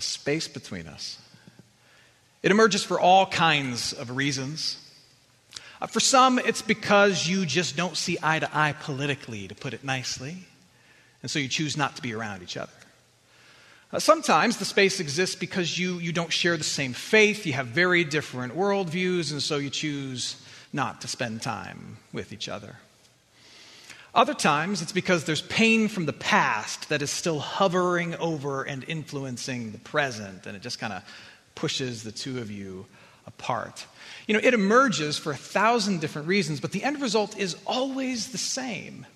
Space between us. It emerges for all kinds of reasons. Uh, for some, it's because you just don't see eye to eye politically, to put it nicely, and so you choose not to be around each other. Uh, sometimes the space exists because you, you don't share the same faith, you have very different worldviews, and so you choose not to spend time with each other. Other times, it's because there's pain from the past that is still hovering over and influencing the present, and it just kind of pushes the two of you apart. You know, it emerges for a thousand different reasons, but the end result is always the same.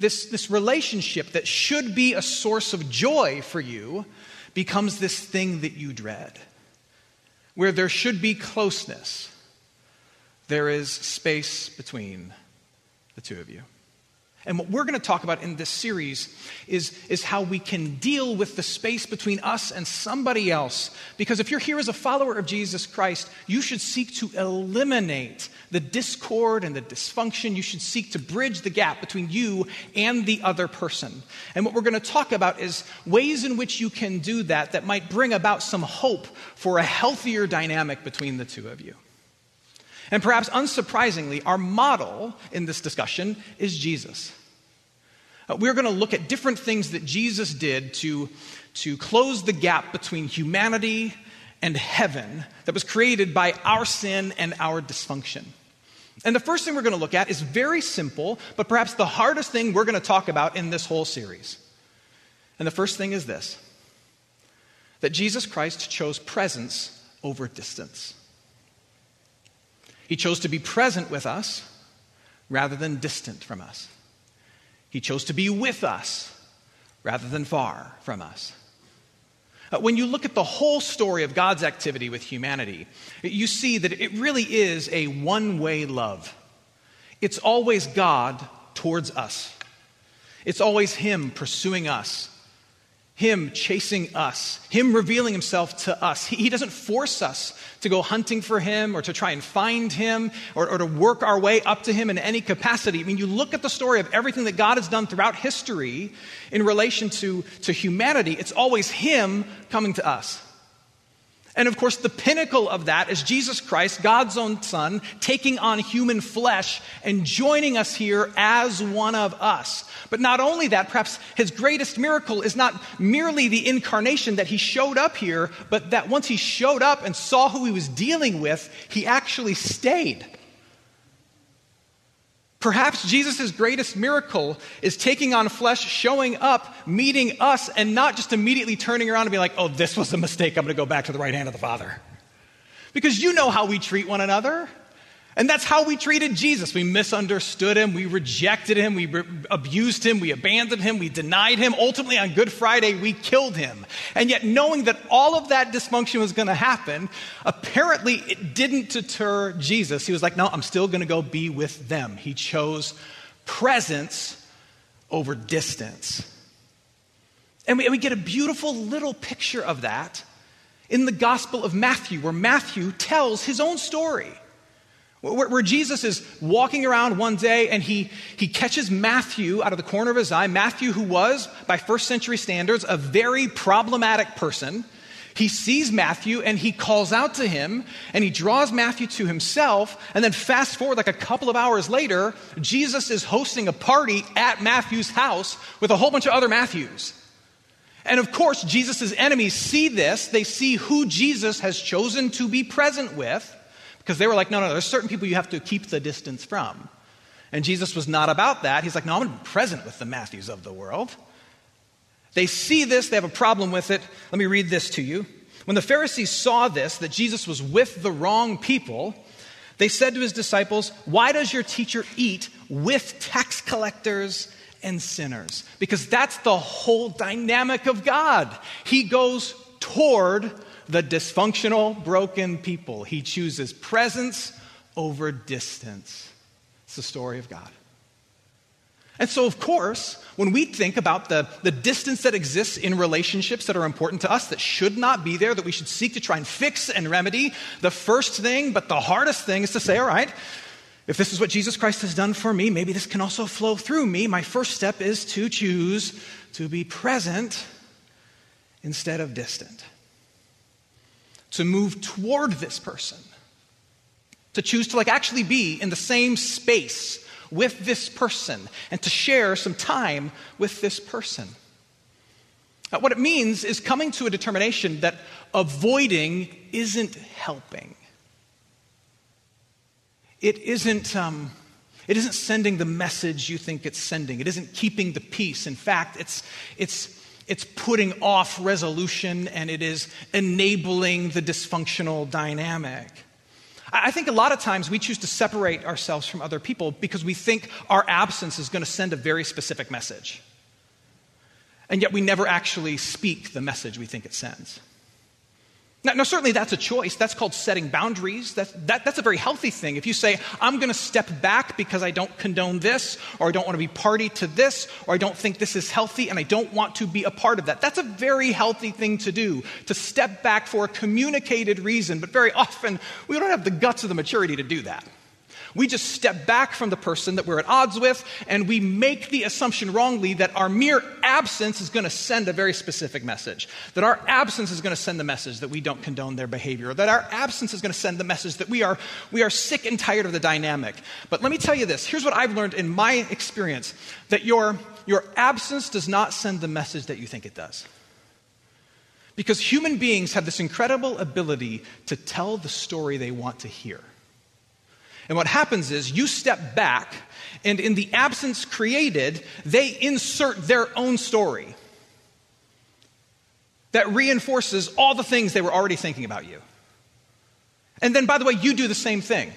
This, this relationship that should be a source of joy for you becomes this thing that you dread. Where there should be closeness, there is space between the two of you. And what we're going to talk about in this series is, is how we can deal with the space between us and somebody else. Because if you're here as a follower of Jesus Christ, you should seek to eliminate the discord and the dysfunction. You should seek to bridge the gap between you and the other person. And what we're going to talk about is ways in which you can do that that might bring about some hope for a healthier dynamic between the two of you. And perhaps unsurprisingly, our model in this discussion is Jesus. Uh, we're going to look at different things that Jesus did to, to close the gap between humanity and heaven that was created by our sin and our dysfunction. And the first thing we're going to look at is very simple, but perhaps the hardest thing we're going to talk about in this whole series. And the first thing is this that Jesus Christ chose presence over distance. He chose to be present with us rather than distant from us. He chose to be with us rather than far from us. Uh, when you look at the whole story of God's activity with humanity, you see that it really is a one way love. It's always God towards us, it's always Him pursuing us him chasing us, Him revealing Himself to us. He, he, doesn't force us to go hunting for Him or to try and find Him or, or to work our way up to Him in any capacity. I mean, you look at the story of everything that God has done throughout history in relation to, to humanity, it's always Him coming to us. And of course, the pinnacle of that is Jesus Christ, God's own Son, taking on human flesh and joining us here as one of us. But not only that, perhaps his greatest miracle is not merely the incarnation that he showed up here, but that once he showed up and saw who he was dealing with, he actually stayed. Perhaps Jesus' greatest miracle is taking on flesh, showing up, meeting us, and not just immediately turning around and be like, oh, this was a mistake. I'm going to go back to the right hand of the Father. Because you know how we treat one another. And that's how we treated Jesus. We misunderstood him, we rejected him, we re- abused him, we abandoned him, we denied him. Ultimately, on Good Friday, we killed him. And yet, knowing that all of that dysfunction was going to happen, apparently it didn't deter Jesus. He was like, No, I'm still going to go be with them. He chose presence over distance. And we, and we get a beautiful little picture of that in the Gospel of Matthew, where Matthew tells his own story where, Jesus is walking around one day and he, he catches Matthew out of the corner of his eye. Matthew, who was, by first century standards, a very problematic person. He sees Matthew and he calls out to him and he draws Matthew to himself. And then, fast forward like a couple of hours later, Jesus is hosting a party at Matthew's house with a whole bunch of other Matthews. And of course, Jesus' enemies see this. They see who Jesus has chosen to be present with because they were like, no, no, there's certain people you have to keep the distance from. And Jesus was not about that. He's like, no, I'm going to be present with the Matthews of the world. They see this, they have a problem with it. Let me read this to you. When the Pharisees saw this, that Jesus was with the wrong people, they said to his disciples, Why does your teacher eat with tax collectors and sinners? Because that's the whole dynamic of God. He goes toward the dysfunctional, broken people. He chooses presence over distance. It's the story of God. And so, of course, when we think about the, the distance that exists in relationships that are important to us, that should not be there, that we should seek to try and fix and remedy, the first thing, but the hardest thing, is to say, all right, if this is what Jesus Christ has done for me, maybe this can also flow through me. My first step is to choose to be present instead of distant, to move toward this person, to choose to like actually be in the same space with this person and to share some time with this person. Uh, what it means is coming to a determination that avoiding isn't helping. It isn't, um, it isn't sending the message you think it's sending. It isn't keeping the peace. In fact, it's, it's, it's putting off resolution and it is enabling the dysfunctional dynamic. I think a lot of times we choose to separate ourselves from other people because we think our absence is going to send a very specific message. And yet we never actually speak the message we think it sends. Now, now, certainly that's a choice. That's called setting boundaries. That's, that, that's a very healthy thing. If you say, I'm going to step back because I don't condone this, or I don't want to be party to this, or I don't think this is healthy and I don't want to be a part of that, that's a very healthy thing to do, to step back for a communicated reason. But very often, we don't have the guts or the maturity to do that. We just step back from the person that we're at odds with, and we make the assumption wrongly that our mere absence is going to send a very specific message. That our absence is going to send the message that we don't condone their behavior, or that our absence is going to send the message that we are, we are sick and tired of the dynamic. But let me tell you this here's what I've learned in my experience that your, your absence does not send the message that you think it does. Because human beings have this incredible ability to tell the story they want to hear. And what happens is you step back, and in the absence created, they insert their own story that reinforces all the things they were already thinking about you. And then, by the way, you do the same thing.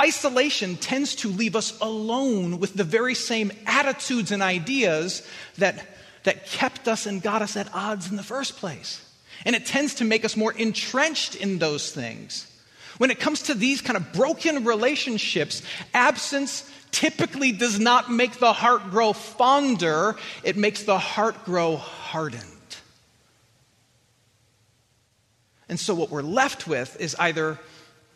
Isolation tends to leave us alone with the very same attitudes and ideas that, that kept us and got us at odds in the first place. And it tends to make us more entrenched in those things. When it comes to these kind of broken relationships, absence typically does not make the heart grow fonder, it makes the heart grow hardened. And so, what we're left with is either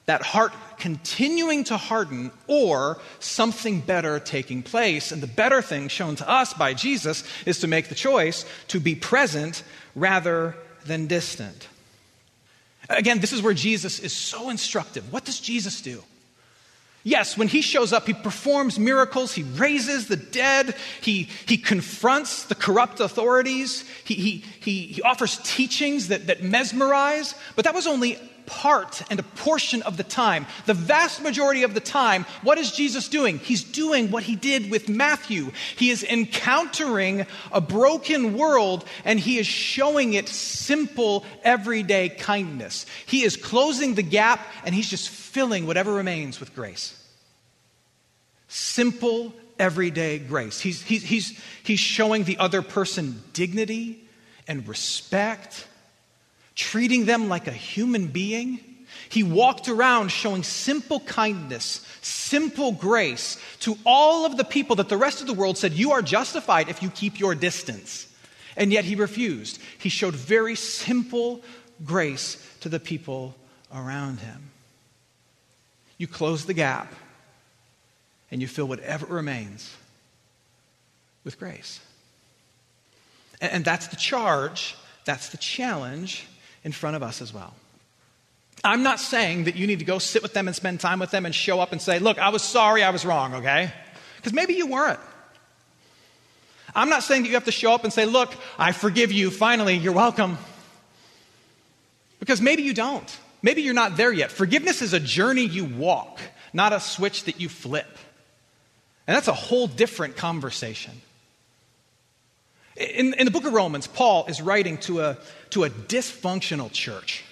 that heart continuing to harden or something better taking place. And the better thing shown to us by Jesus is to make the choice to be present rather than distant. Again, this is where Jesus is so instructive. What does Jesus do? Yes, when he shows up, he performs miracles, he raises the dead, he, he confronts the corrupt authorities, he, he, he, he offers teachings that, that mesmerize, but that was only part and a portion of the time. The vast majority of the time, what is Jesus doing? He's doing what he did with Matthew. He is encountering a broken world and he is showing it simple, everyday kindness. He is closing the gap and he's just filling whatever remains with grace. Simple, everyday grace. He's, he's, he's, he's showing the other person dignity and respect treating them like a human being. He walked around showing simple kindness, simple grace to all of the people that the rest of the world said, You are justified if you keep your distance. And yet he refused. He showed very simple grace to the people around him. You close the gap and you fill whatever remains with grace. And, that's the charge, that's the challenge in front of us as well. I'm not saying that you need to go sit with them and spend time with them and show up and say, Look, I was sorry, I was wrong, okay? Because maybe you weren't. I'm not saying that you have to show up and say, Look, I forgive you, finally, you're welcome. Because maybe you don't. Maybe you're not there yet. Forgiveness is a journey you walk, not a switch that you flip. And that's a whole different conversation. In, in the book of Romans, Paul is writing to a, to a dysfunctional church.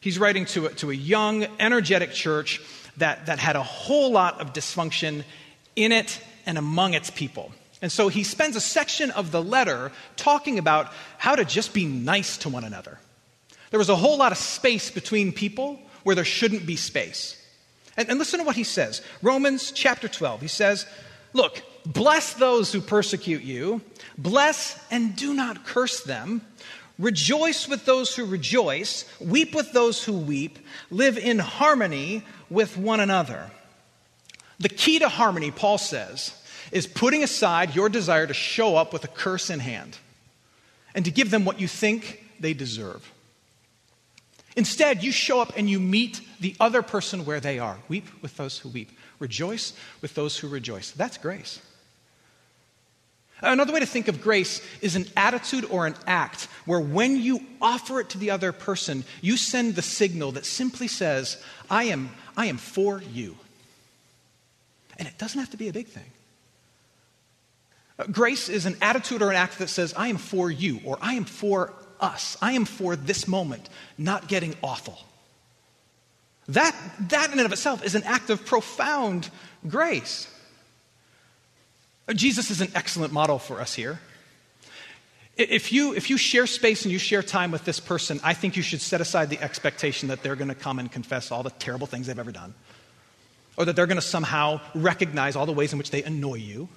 He's writing to a, to a young, energetic church that, that had a whole lot of dysfunction in it and among its people. And so he spends a section of the letter talking about how to just be nice to one another. There was a whole lot of space between people where there shouldn't be space. And, and listen to what he says Romans chapter 12. He says, Look, bless those who persecute you, bless and do not curse them. Rejoice with those who rejoice, weep with those who weep, live in harmony with one another. The key to harmony, Paul says, is putting aside your desire to show up with a curse in hand and to give them what you think they deserve. Instead, you show up and you meet the other person where they are. Weep with those who weep, rejoice with those who rejoice. That's grace. Another way to think of grace is an attitude or an act where when you offer it to the other person, you send the signal that simply says, I am, I am for you. And it doesn't have to be a big thing. Grace is an attitude or an act that says, I am for you, or I am for us. I am for this moment, not getting awful. That, that in and of itself is an act of profound grace. Jesus is an excellent model for us here. If you, if you share space and you share time with this person, I think you should set aside the expectation that they're going to come and confess all the terrible things they've ever done, or that they're going to somehow recognize all the ways in which they annoy you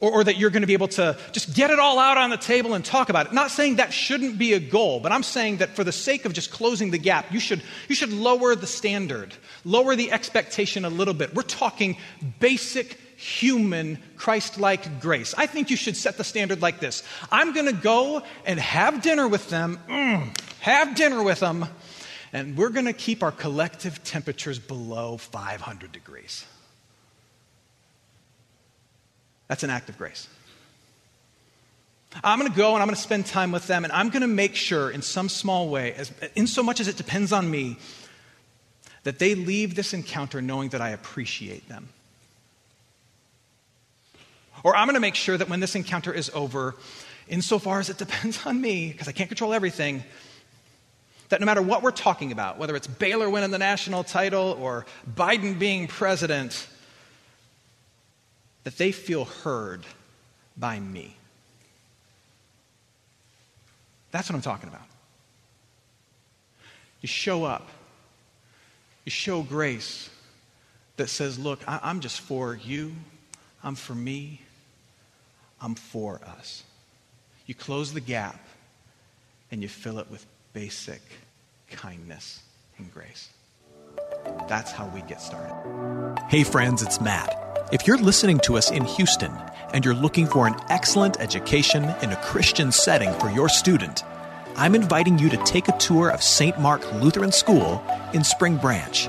or, or, that you're going to be able to just get it all out on the table and talk about it. Not saying that shouldn't be a goal, but I'm saying that for the sake of just closing the gap, you should, you should lower the standard, lower the expectation a little bit. We're talking basic human Christ like grace. I think you should set the standard like this I'm going to go and have dinner with them, mm, have dinner with them, and we're going to keep our collective temperatures below 500 degrees. That's an act of grace. I'm going to go and I'm going to spend time with them, and I'm going to make sure, in some small way, as, in so much as it depends on me, that they leave this encounter knowing that I appreciate them. Or I'm going to make sure that when this encounter is over, insofar as it depends on me, because I can't control everything, that no matter what we're talking about, whether it's Baylor winning the national title or Biden being president, that they feel heard by me. That's what I'm talking about. You show up, you show grace that says, Look, I- am just for you, I'm for me, I'm for us. You close the gap and you fill it with basic kindness and grace. That's how we get started. Hey, friends, it's Matt. If you're listening to us in Houston and you're looking for an excellent education in a Christian setting for your student, I'm inviting you to take a tour of St. Mark Lutheran School in Spring Branch.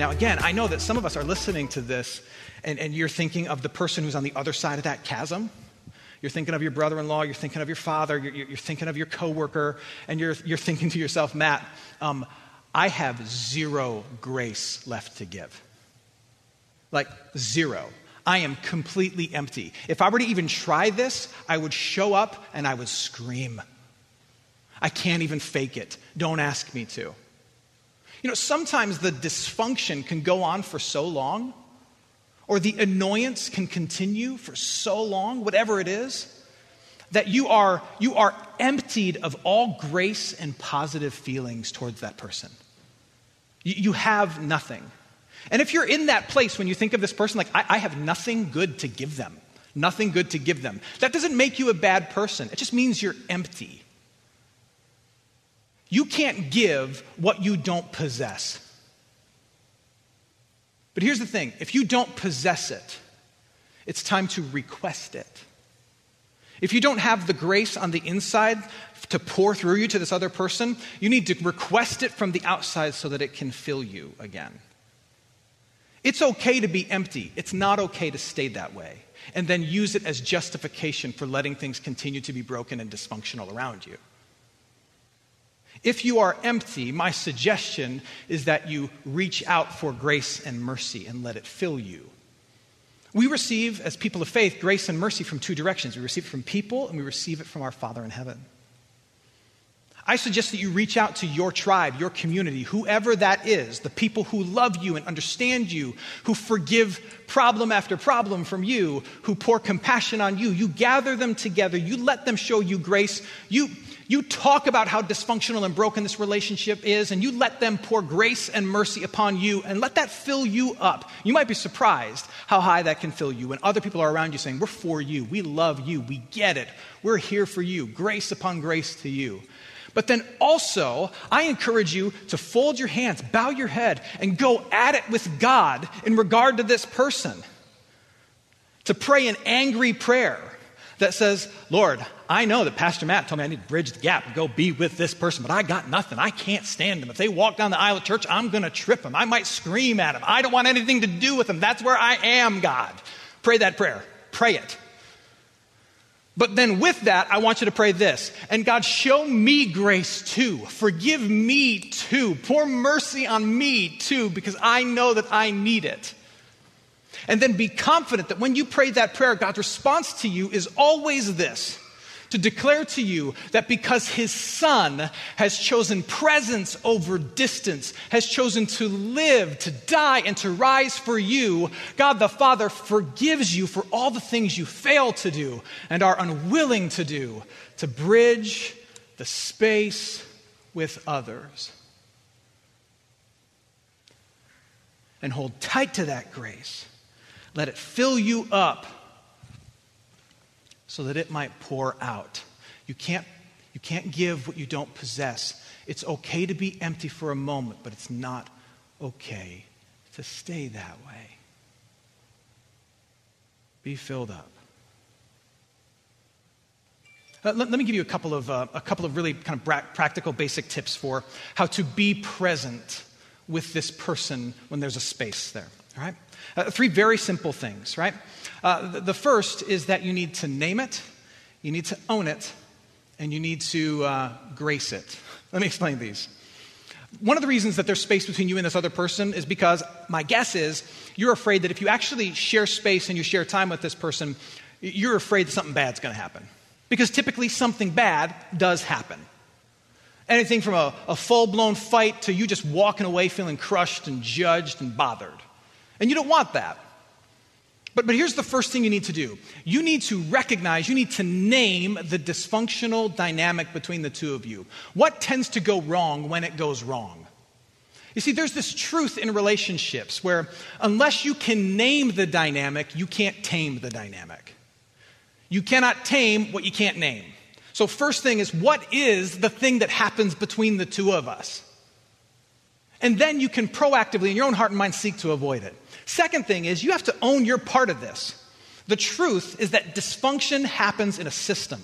Now, again, I know that some of us are listening to this and, and you're thinking of the person who's on the other side of that chasm. You're thinking of your brother in law, you're thinking of your father, you're, you're, thinking of your coworker, and you're, you're thinking to yourself, Matt, um, I have zero grace left to give. Like zero. I am completely empty. If I were to even try this, I would show up and I would scream. I can't even fake it. Don't ask me to. You know, sometimes the dysfunction can go on for so long, or the annoyance can continue for so long, whatever it is, that you are, you are emptied of all grace and positive feelings towards that person. You, you have nothing. And if you're in that place when you think of this person, like, I, I have nothing good to give them, nothing good to give them, that doesn't make you a bad person. It just means you're empty. You can't give what you don't possess. But here's the thing if you don't possess it, it's time to request it. If you don't have the grace on the inside to pour through you to this other person, you need to request it from the outside so that it can fill you again. It's okay to be empty, it's not okay to stay that way, and then use it as justification for letting things continue to be broken and dysfunctional around you. If you are empty, my suggestion is that you reach out for grace and mercy and let it fill you. We receive, as people of faith, grace and mercy from two directions. We receive it from people and we receive it from our Father in heaven. I suggest that you reach out to your tribe, your community, whoever that is, the people who love you and understand you, who forgive problem after problem from you, who pour compassion on you. You gather them together, you let them show you grace. You, you talk about how dysfunctional and broken this relationship is, and you let them pour grace and mercy upon you and let that fill you up. You might be surprised how high that can fill you when other people are around you saying, We're for you, we love you, we get it, we're here for you, grace upon grace to you. But then also, I encourage you to fold your hands, bow your head, and go at it with God in regard to this person. To pray an angry prayer that says, Lord, I know that Pastor Matt told me I need to bridge the gap and go be with this person, but I got nothing. I can't stand them. If they walk down the aisle of church, I'm going to trip them. I might scream at them. I don't want anything to do with them. That's where I am, God. Pray that prayer. Pray it. But then with that, I want you to pray this. And God, show me grace too. Forgive me too. Pour mercy on me too, because I know that I need it. And then be confident that when you pray that prayer, God's response to you is always this to declare to you that because his son has chosen presence over distance, has chosen to live, to die, and to rise for you, God the Father forgives you for all the things you fail to do and are unwilling to do to bridge the space with others. And hold tight to that grace. Let it fill you up so that it might pour out. You can't, you can't give what you don't possess. It's okay to be empty for a moment, but it's not okay to stay that way. Be filled up. Uh, let, let, me give you a couple of, uh, a couple of really kind of bra- practical, basic tips for how to be present with this person when there's a space there. All right? Uh, three very simple things, right? Uh, the, first is that you need to name it, you need to own it, and you need to uh, grace it. Let me explain these. One of the reasons that there's space between you and this other person is because my guess is you're afraid that if you actually share space and you share time with this person, you're afraid that something bad's going to happen. Because typically something bad does happen. Anything from a, a full blown fight to you just walking away feeling crushed and judged and bothered. And you don't want that. But, but here's the first thing you need to do you need to recognize, you need to name the dysfunctional dynamic between the two of you. What tends to go wrong when it goes wrong? You see, there's this truth in relationships where unless you can name the dynamic, you can't tame the dynamic. You cannot tame what you can't name. So, first thing is, what is the thing that happens between the two of us? And then you can proactively, in your own heart and mind, seek to avoid it. Second thing is you have to own your part of this. The truth is that dysfunction happens in a system.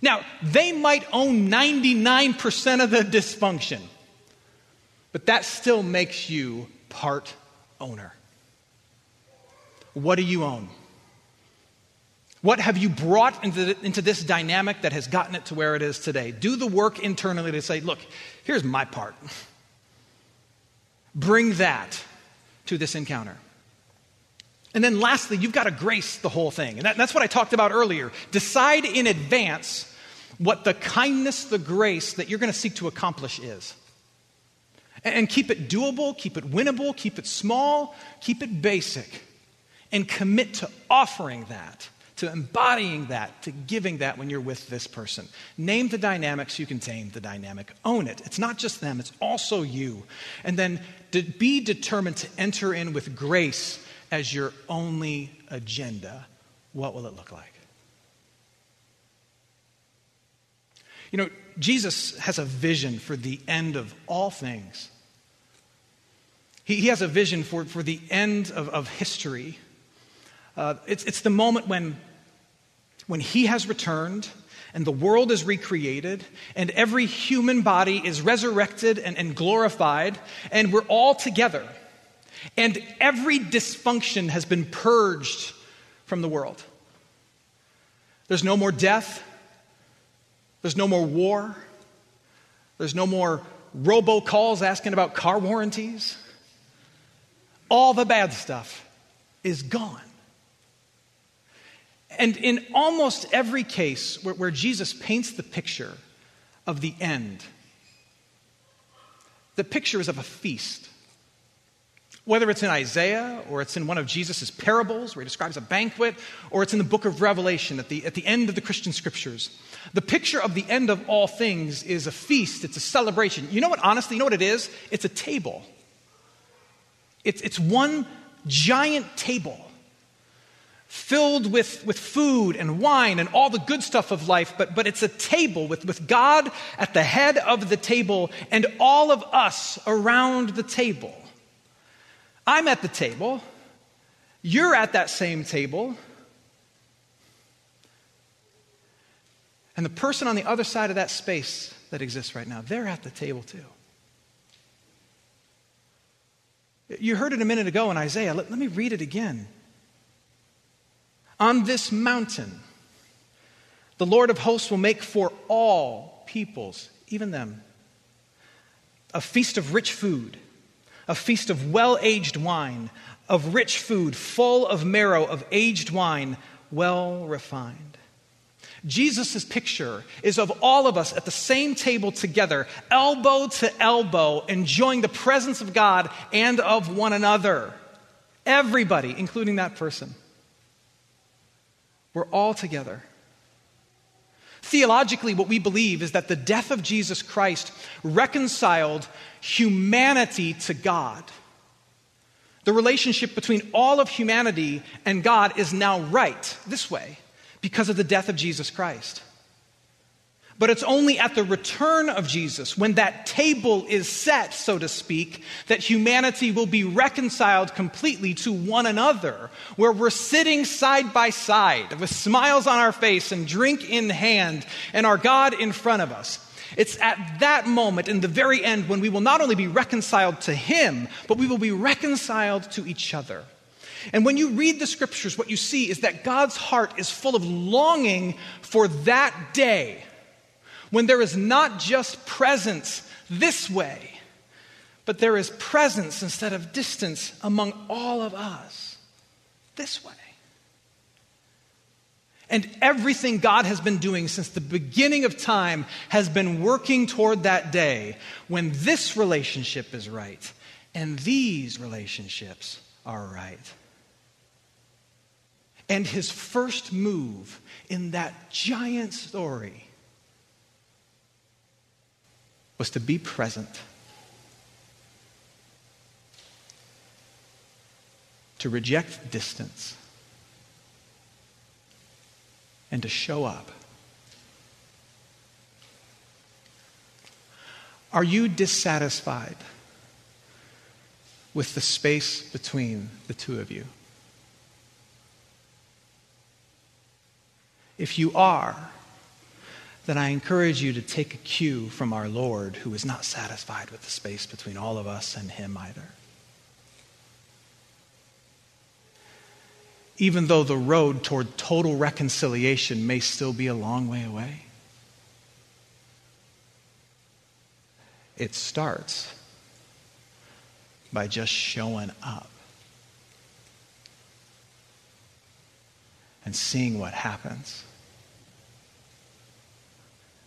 Now, they might own 99% of the dysfunction, but that still makes you part owner. What do you own? What have you brought into, the, into this dynamic that has gotten it to where it is today? Do the work internally to say, look, here's my part. Bring that to this encounter. And then lastly, you've got to grace the whole thing. And that, that's what I talked about earlier. Decide in advance what the kindness, the grace that you're going to seek to accomplish is. And, and keep it doable, keep it winnable, keep it small, keep it basic. and commit to offering that, to embodying that, to giving that when you're with this person. Name the dynamics, you contain the dynamic. Own it. It's not just them, it's also you. And then be determined to enter in with grace as your only agenda. What will it look like? You know, Jesus has a vision for the end of all things. He, he has a vision for, for the end of, of history. Uh, it's, it's the moment when, when he has returned and the world is recreated and every human body is resurrected and, and glorified and we're all together and every dysfunction has been purged from the world. There's no more death. There's no more war. There's no more robocalls asking about car warranties. All the bad stuff is gone. And in almost every case where, where, Jesus paints the picture of the end, the picture is of a feast. Whether it's in Isaiah or it's in one of Jesus' parables where he describes a banquet, or it's in the book of Revelation at the, at the end of the Christian scriptures, the picture of the end of all things is a feast, it's a celebration. You know what, honestly, you know what it is? It's a table. It's, it's one giant table filled with, with food and wine and all the good stuff of life, but, but it's a table with, with God at the head of the table and all of us around the table. I'm at the table. You're at that same table. And the person on the other side of that space that exists right now, they're at the table too. You heard it a minute ago in Isaiah. Let, let me read it again. On this mountain, the Lord of hosts will make for all peoples, even them, a feast of rich food a feast of well aged wine, of rich food, full of marrow, of aged wine, well refined. Jesus' picture is of all of us at the same table together, elbow to elbow, enjoying the presence of God and of one another. Everybody, including that person. We're all together. Theologically, what we believe is that the death of Jesus Christ reconciled humanity to God. The relationship between all of humanity and God is now right this way because of the death of Jesus Christ. But it's only at the return of Jesus, when that table is set, so to speak, that humanity will be reconciled completely to one another, where we're sitting side by side with smiles on our face and drink in hand and our God in front of us. It's at that moment, in the very end, when we will not only be reconciled to Him, but we will be reconciled to each other. And when you read the scriptures, what you see is that God's heart is full of longing for that day when there is not just presence this way, but there is presence instead of distance among all of us this way. And everything God has been doing since the beginning of time has been working toward that day when this relationship is right and these relationships are right. And his first move in that giant story was to be present, to reject distance, and to show up. Are you dissatisfied with the space between the two of you? If you are, then I encourage you to take a cue from our Lord, who is not satisfied with the space between all of us and Him either. Even though the road toward total reconciliation may still be a long way away, it starts by just showing up and seeing what happens